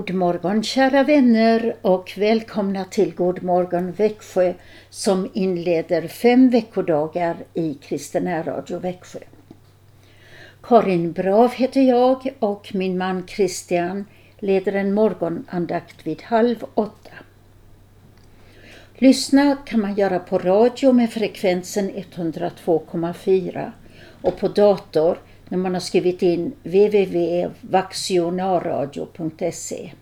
God morgon kära vänner och välkomna till God morgon Växjö som inleder fem veckodagar i Kristen Radio Växjö. Karin Brav heter jag och min man Christian leder en morgonandakt vid halv åtta. Lyssna kan man göra på radio med frekvensen 102,4 och på dator när man har skrivit in www.vaxionarradio.se.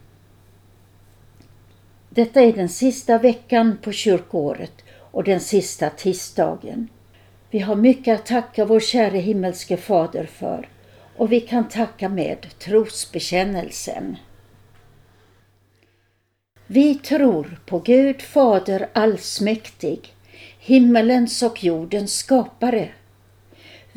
Detta är den sista veckan på kyrkåret och den sista tisdagen. Vi har mycket att tacka vår käre himmelske Fader för och vi kan tacka med trosbekännelsen. Vi tror på Gud Fader allsmäktig, himmelens och jordens skapare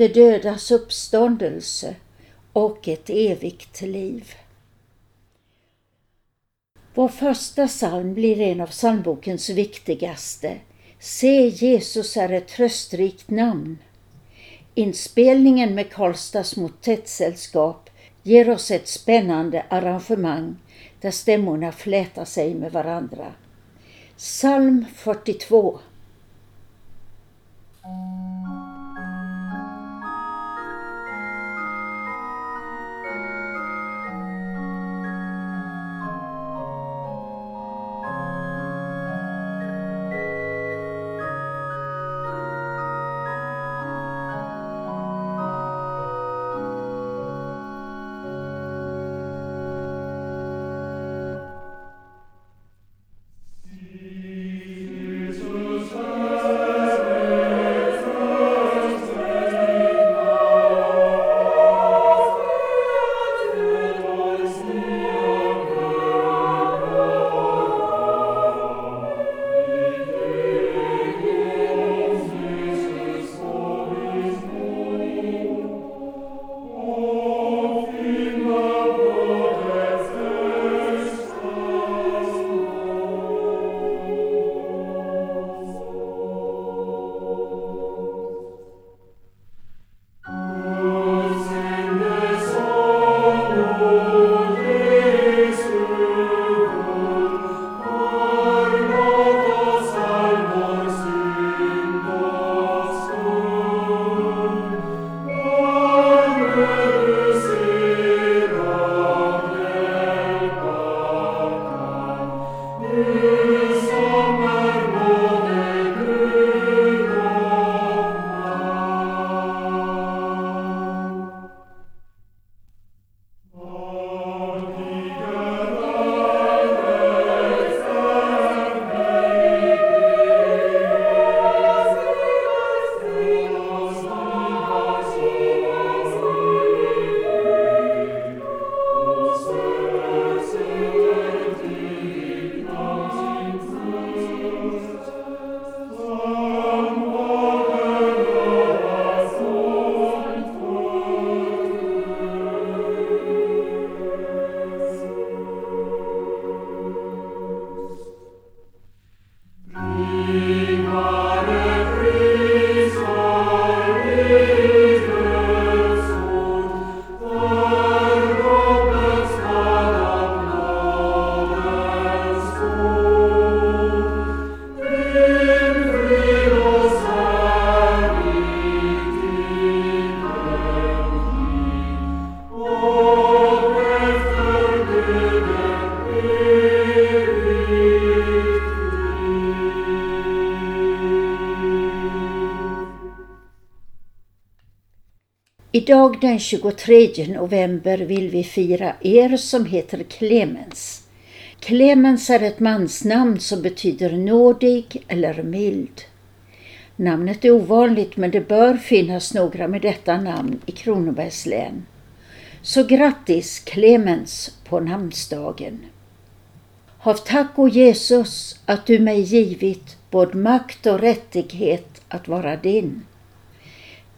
de dödas uppståndelse och ett evigt liv. Vår första psalm blir en av psalmbokens viktigaste. Se, Jesus är ett tröstrikt namn. Inspelningen med Karlstads motettsällskap ger oss ett spännande arrangemang där stämmorna flätar sig med varandra. Psalm 42 Idag den 23 november vill vi fira er som heter Clemens. Clemens är ett mansnamn som betyder nådig eller mild. Namnet är ovanligt men det bör finnas några med detta namn i Kronobergs län. Så grattis Clemens på namnsdagen. Hav tack o Jesus att du mig givit både makt och rättighet att vara din.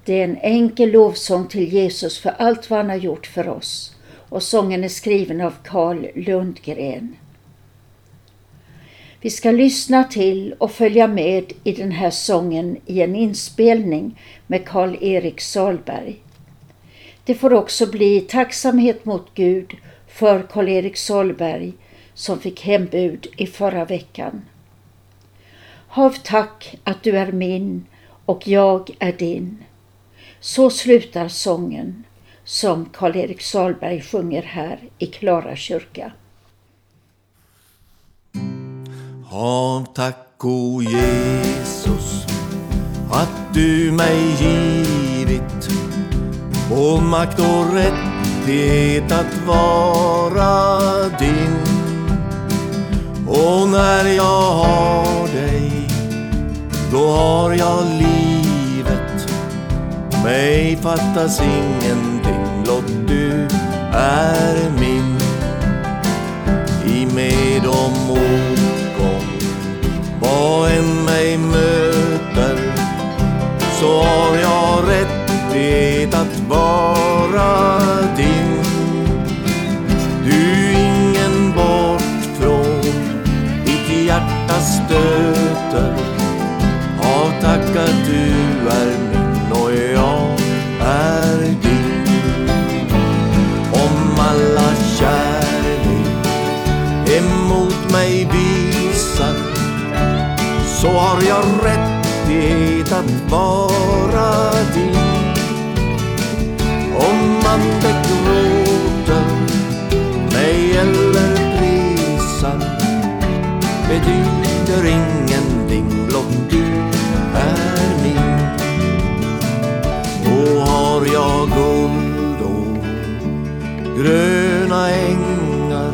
Det är en enkel lovsång till Jesus för allt vad han har gjort för oss och sången är skriven av Carl Lundgren. Vi ska lyssna till och följa med i den här sången i en inspelning med Karl-Erik Salberg. Det får också bli tacksamhet mot Gud för Karl-Erik Salberg som fick hembud i förra veckan. Hav tack att du är min och jag är din. Så slutar sången som Karl-Erik Salberg sjunger här i Klara kyrka. Av tack, o Jesus, att du mig givit och makt och rättighet att vara din. Och när jag har dig, då har jag liv mig fattas ingenting, blott du är min. I med och motgång, vad än mig möter, så har jag rättighet att vara din. Du ingen bort från ditt hjärta stöter. Av tack att du är min att vara din. Om man begråter mig eller prisar betyder ingenting, blott du är min. Och har jag guld och gröna ängar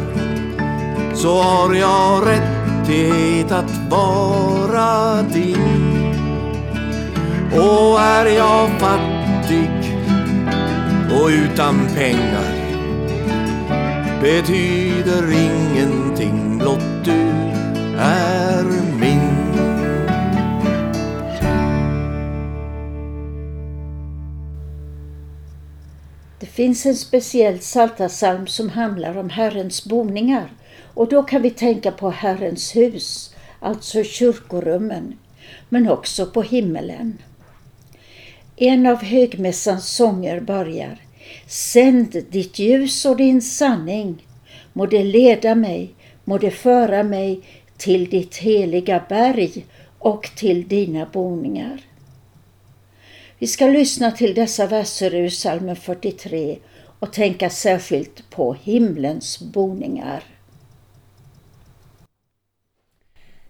så har jag rättighet att vara din. Och är jag fattig och utan pengar betyder ingenting, blott du är min. Det finns en speciell psaltarpsalm som handlar om Herrens boningar och då kan vi tänka på Herrens hus, alltså kyrkorummen, men också på himmelen. En av högmässans sånger börjar Sänd ditt ljus och din sanning, må det leda mig, må det föra mig till ditt heliga berg och till dina boningar. Vi ska lyssna till dessa verser ur psalmen 43 och tänka särskilt på himlens boningar.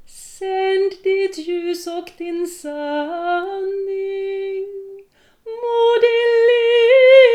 Sänd ditt ljus och din sanning, må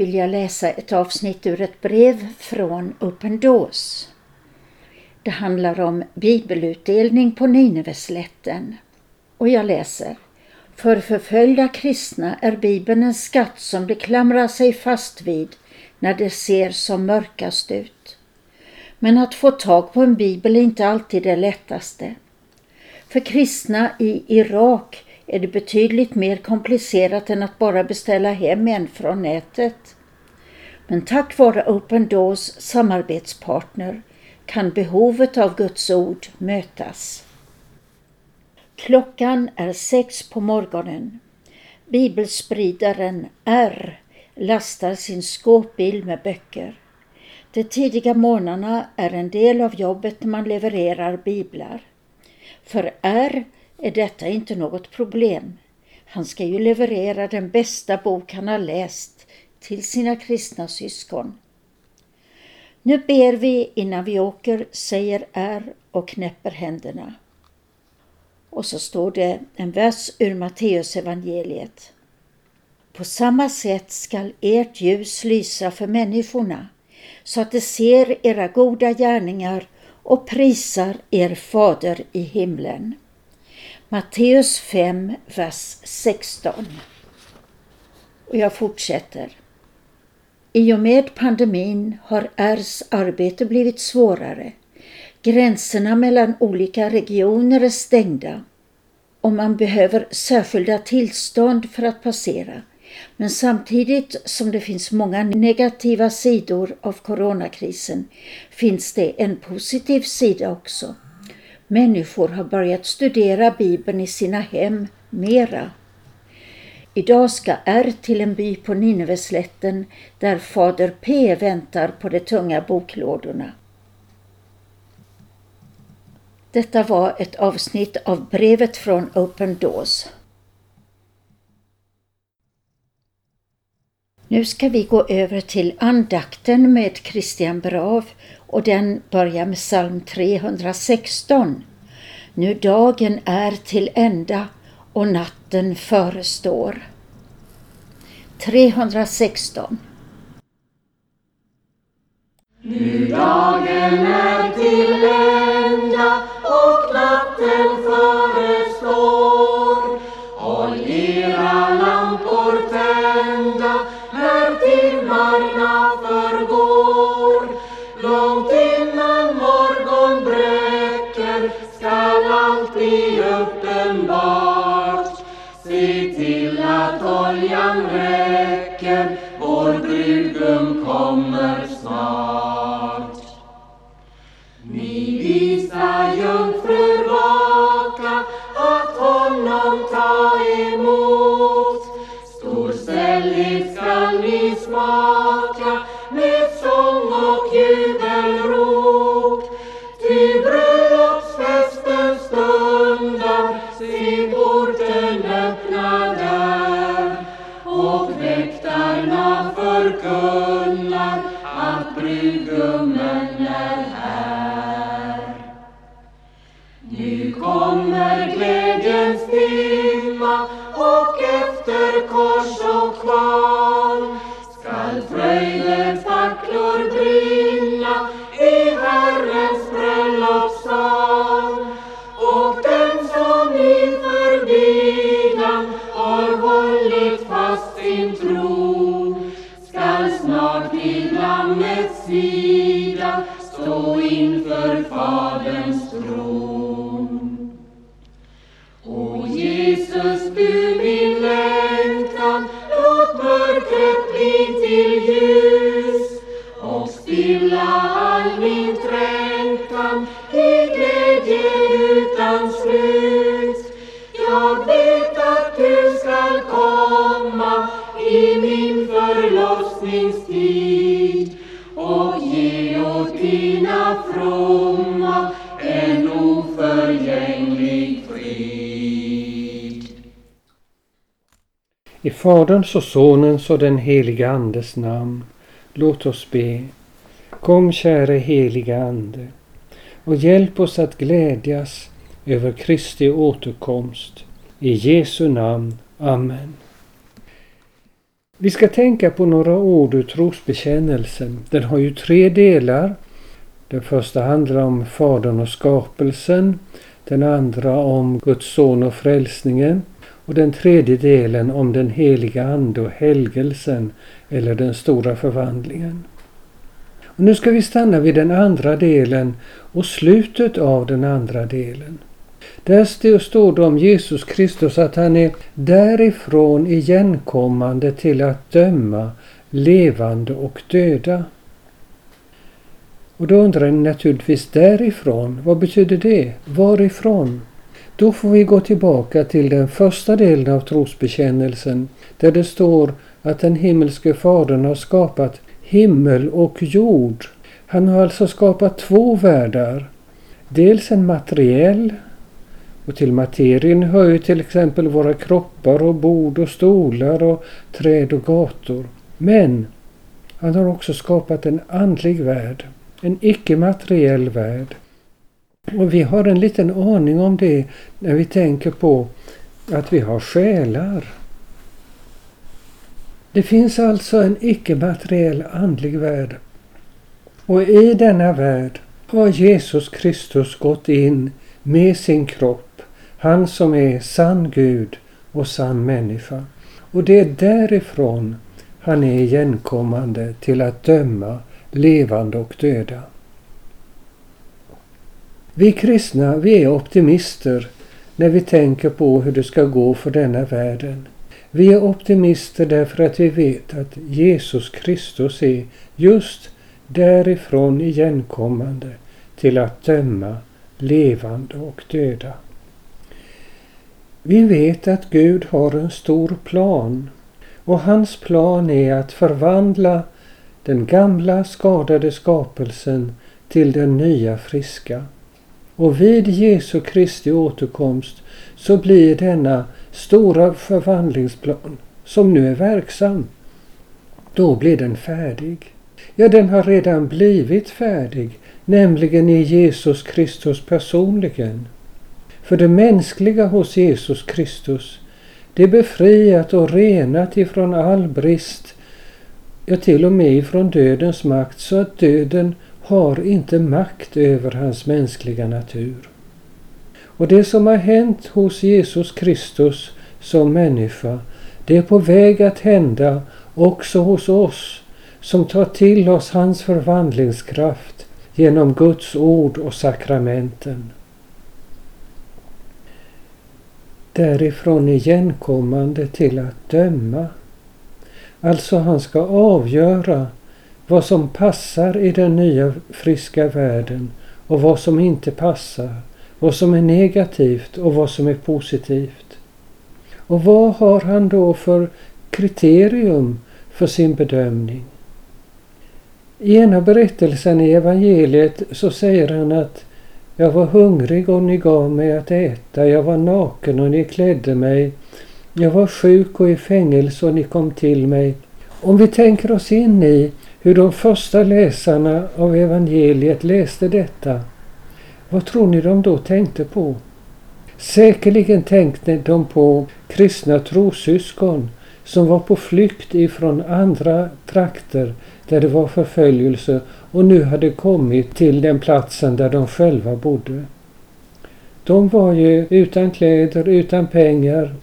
vill jag läsa ett avsnitt ur ett brev från Open Doors. Det handlar om bibelutdelning på Nineveslätten. Och jag läser. För förföljda kristna är Bibeln en skatt som de klamrar sig fast vid när det ser som mörkast ut. Men att få tag på en bibel är inte alltid det lättaste. För kristna i Irak är det betydligt mer komplicerat än att bara beställa hem en från nätet. Men tack vare Open Doors samarbetspartner kan behovet av Guds ord mötas. Klockan är sex på morgonen. Bibelspridaren R lastar sin skåpbil med böcker. De tidiga morgnarna är en del av jobbet när man levererar biblar. För R är detta inte något problem. Han ska ju leverera den bästa bok han har läst till sina kristna syskon. Nu ber vi innan vi åker, säger R och knäpper händerna. Och så står det en vers ur Matteusevangeliet. På samma sätt skall ert ljus lysa för människorna, så att de ser era goda gärningar och prisar er fader i himlen. Matteus 5, vers 16. Och jag fortsätter. I och med pandemin har Rs arbete blivit svårare. Gränserna mellan olika regioner är stängda och man behöver särskilda tillstånd för att passera. Men samtidigt som det finns många negativa sidor av coronakrisen finns det en positiv sida också. Människor har börjat studera Bibeln i sina hem mera. Idag ska R till en by på Nineveslätten där fader P väntar på de tunga boklådorna. Detta var ett avsnitt av brevet från Open Doors. Nu ska vi gå över till andakten med Christian Brav och den börjar med psalm 316. Nu dagen är till ända och natten förestår. 316 Nu dagen är till ända och natten förestår. Oljan räcker, vår brudgum kommer snart. min trängtan i glädje utan slut. Jag vet att du skall komma i min förlossningstid och ge åt dina fromma en oförgänglig frid. I Faderns och Sonens och den helige Andes namn, låt oss be. Kom käre helige Ande och hjälp oss att glädjas över Kristi återkomst. I Jesu namn. Amen. Vi ska tänka på några ord ur trosbekännelsen. Den har ju tre delar. Den första handlar om Fadern och skapelsen. Den andra om Guds son och frälsningen. Och den tredje delen om den heliga Ande och helgelsen eller den stora förvandlingen. Och nu ska vi stanna vid den andra delen och slutet av den andra delen. Där står det om Jesus Kristus att han är därifrån igenkommande till att döma levande och döda. Och då undrar ni naturligtvis därifrån, vad betyder det? Varifrån? Då får vi gå tillbaka till den första delen av trosbekännelsen där det står att den himmelske Fadern har skapat himmel och jord. Han har alltså skapat två världar. Dels en materiell och till materien hör ju till exempel våra kroppar och bord och stolar och träd och gator. Men han har också skapat en andlig värld, en icke-materiell värld. Och vi har en liten aning om det när vi tänker på att vi har själar. Det finns alltså en icke-materiell andlig värld. Och i denna värld har Jesus Kristus gått in med sin kropp, han som är sann Gud och sann människa. Och det är därifrån han är igenkommande till att döma levande och döda. Vi kristna, vi är optimister när vi tänker på hur det ska gå för denna världen. Vi är optimister därför att vi vet att Jesus Kristus är just därifrån igenkommande till att döma levande och döda. Vi vet att Gud har en stor plan och hans plan är att förvandla den gamla skadade skapelsen till den nya friska. Och vid Jesu Kristi återkomst så blir denna stora förvandlingsplan som nu är verksam, då blir den färdig. Ja, den har redan blivit färdig, nämligen i Jesus Kristus personligen. För det mänskliga hos Jesus Kristus, det är befriat och renat ifrån all brist, ja till och med ifrån dödens makt, så att döden har inte makt över hans mänskliga natur. Och det som har hänt hos Jesus Kristus som människa, det är på väg att hända också hos oss som tar till oss hans förvandlingskraft genom Guds ord och sakramenten. Därifrån igenkommande till att döma. Alltså han ska avgöra vad som passar i den nya friska världen och vad som inte passar, vad som är negativt och vad som är positivt. Och vad har han då för kriterium för sin bedömning? I ena berättelsen i evangeliet så säger han att jag var hungrig och ni gav mig att äta, jag var naken och ni klädde mig, jag var sjuk och i fängelse och ni kom till mig. Om vi tänker oss in i hur de första läsarna av evangeliet läste detta, vad tror ni de då tänkte på? Säkerligen tänkte de på kristna trossyskon som var på flykt ifrån andra trakter där det var förföljelse och nu hade kommit till den platsen där de själva bodde. De var ju utan kläder, utan pengar.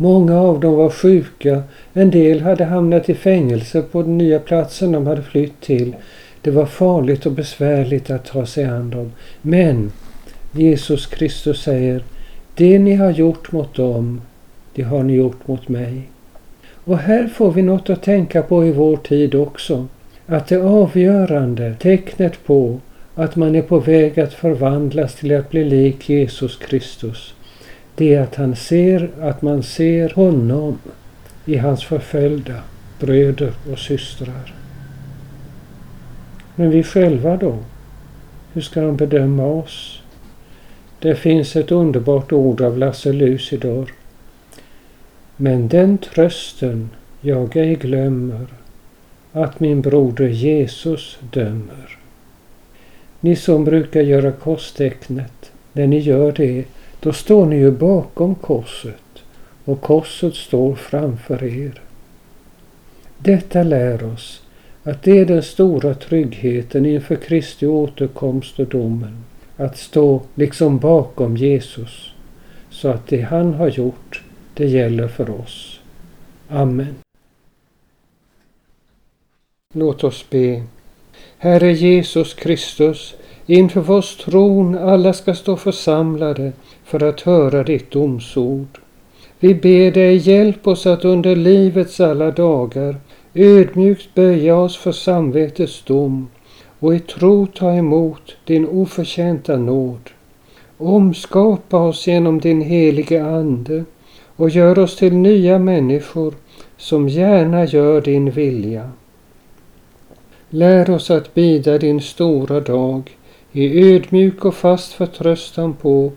Många av dem var sjuka. En del hade hamnat i fängelse på den nya platsen de hade flytt till. Det var farligt och besvärligt att ta sig an dem. Men Jesus Kristus säger, det ni har gjort mot dem, det har ni gjort mot mig. Och här får vi något att tänka på i vår tid också. Att det avgörande tecknet på att man är på väg att förvandlas till att bli lik Jesus Kristus, det är att han ser att man ser honom i hans förföljda bröder och systrar. Men vi själva då? Hur ska de bedöma oss? Det finns ett underbart ord av Lasse Lucidor Men den trösten jag ej glömmer, att min broder Jesus dömer. Ni som brukar göra korstecknet, när ni gör det, då står ni ju bakom korset och korset står framför er. Detta lär oss att det är den stora tryggheten inför Kristi återkomst och domen. Att stå liksom bakom Jesus. Så att det han har gjort, det gäller för oss. Amen. Låt oss be. Herre Jesus Kristus, inför vårs tron alla ska stå församlade för att höra ditt domsord. Vi ber dig hjälp oss att under livets alla dagar ödmjukt böja oss för samvetets dom och i tro ta emot din oförtjänta nåd. Omskapa oss genom din helige Ande och gör oss till nya människor som gärna gör din vilja. Lär oss att bida din stora dag i ödmjuk och fast förtröstan på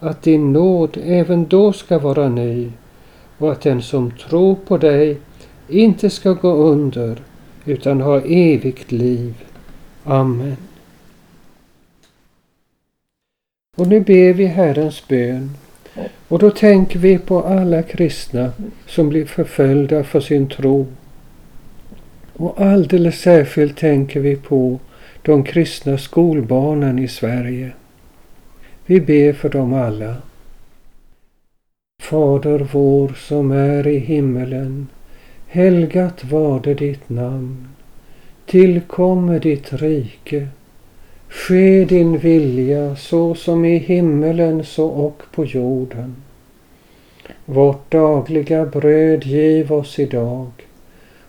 att din nåd även då ska vara ny och att den som tror på dig inte ska gå under utan ha evigt liv. Amen. Och nu ber vi Herrens bön. Och då tänker vi på alla kristna som blir förföljda för sin tro. Och alldeles särskilt tänker vi på de kristna skolbarnen i Sverige. Vi ber för dem alla. Fader vår som är i himmelen. Helgat varde ditt namn. Tillkomme ditt rike. Ske din vilja så som i himmelen så och på jorden. Vårt dagliga bröd giv oss idag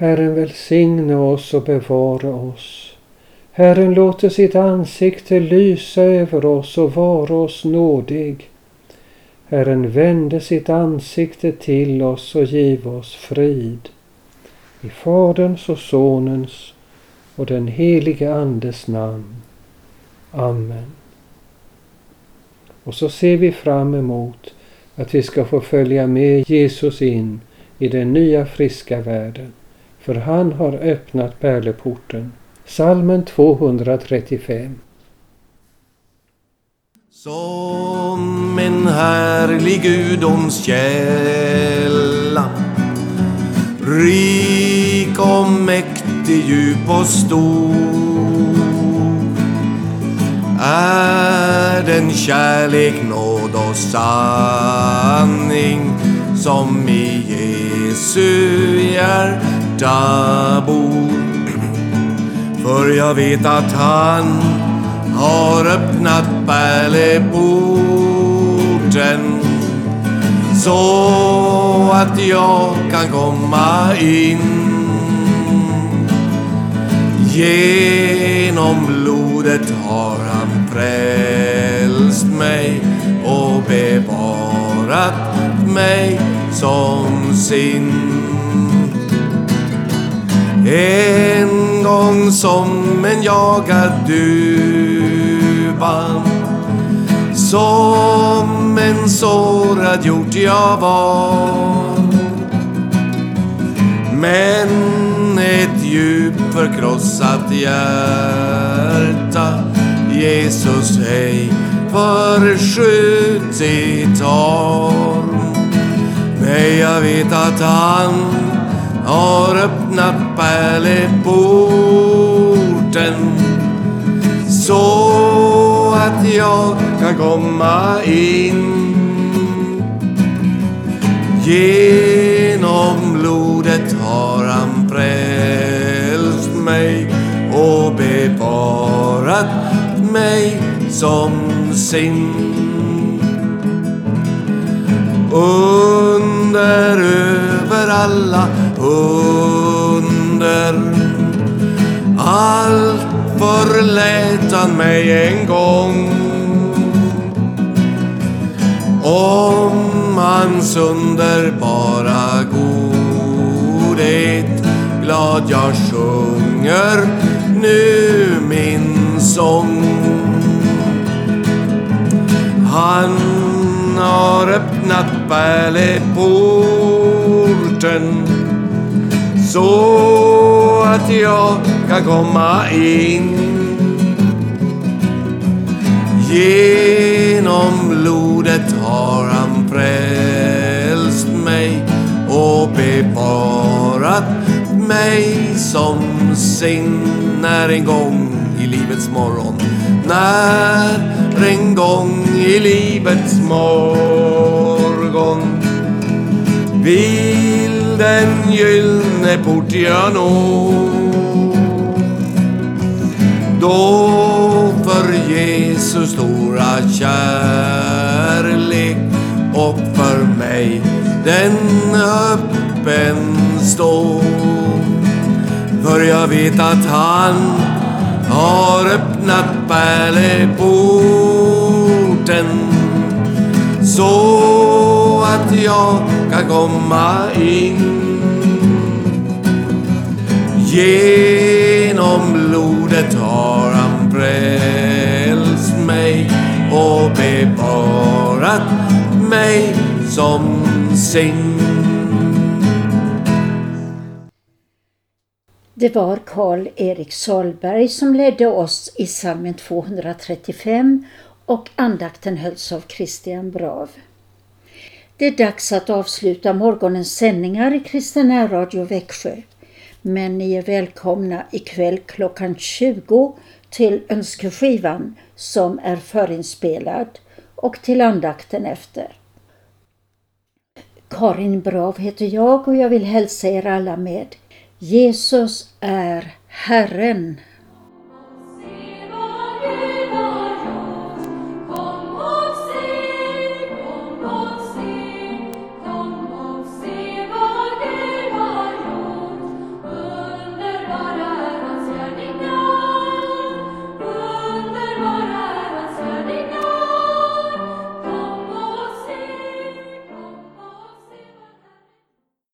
Herren välsigne oss och bevara oss. Herren låter sitt ansikte lysa över oss och vara oss nådig. Herren vände sitt ansikte till oss och giv oss frid. I Faderns och Sonens och den helige Andes namn. Amen. Och så ser vi fram emot att vi ska få följa med Jesus in i den nya friska världen. För han har öppnat pärleporten. Salmen 235 Som en härlig gudomskälla Rik och mäktig, djup och stor är den kärlek, nåd och sanning som i Jesu hjärta bor. För jag vet att han har öppnat pärleporten så att jag kan komma in. Genom blodet har han frälst mig och bevarat mig som sin. En gång som en jagad duva. Som en sårad hjort jag var. Men ett djupt förkrossat hjärta Jesus ej förskjutit har Nej, jag vet att han har öppnat pärleporten så att jag kan komma in. Genom blodet har han frälst mig och bevarat mig som sin. Under över alla under. Allt förlät han mig en gång. Om hans underbara godhet glad jag sjunger nu min sång. Han har öppnat pärleporten så att jag kan komma in. Genom blodet har han frälst mig och bevarat mig som sin när en gång i livets morgon när en gång i livets morgon vill den gyllene port jag nå då för Jesus stora kärlek och för mig den öppen står. För jag vet att han har öppnat pärleporten så att jag kan komma in. Genom blodet har han frälst mig och bevarat mig som sin. Det var Karl-Erik Salberg som ledde oss i psalmen 235 och andakten hölls av Christian Brav. Det är dags att avsluta morgonens sändningar i Kristina Radio Växjö. Men ni är välkomna ikväll klockan 20 till önskeskivan som är förinspelad och till andakten efter. Karin Brav heter jag och jag vill hälsa er alla med Jesus är Herren.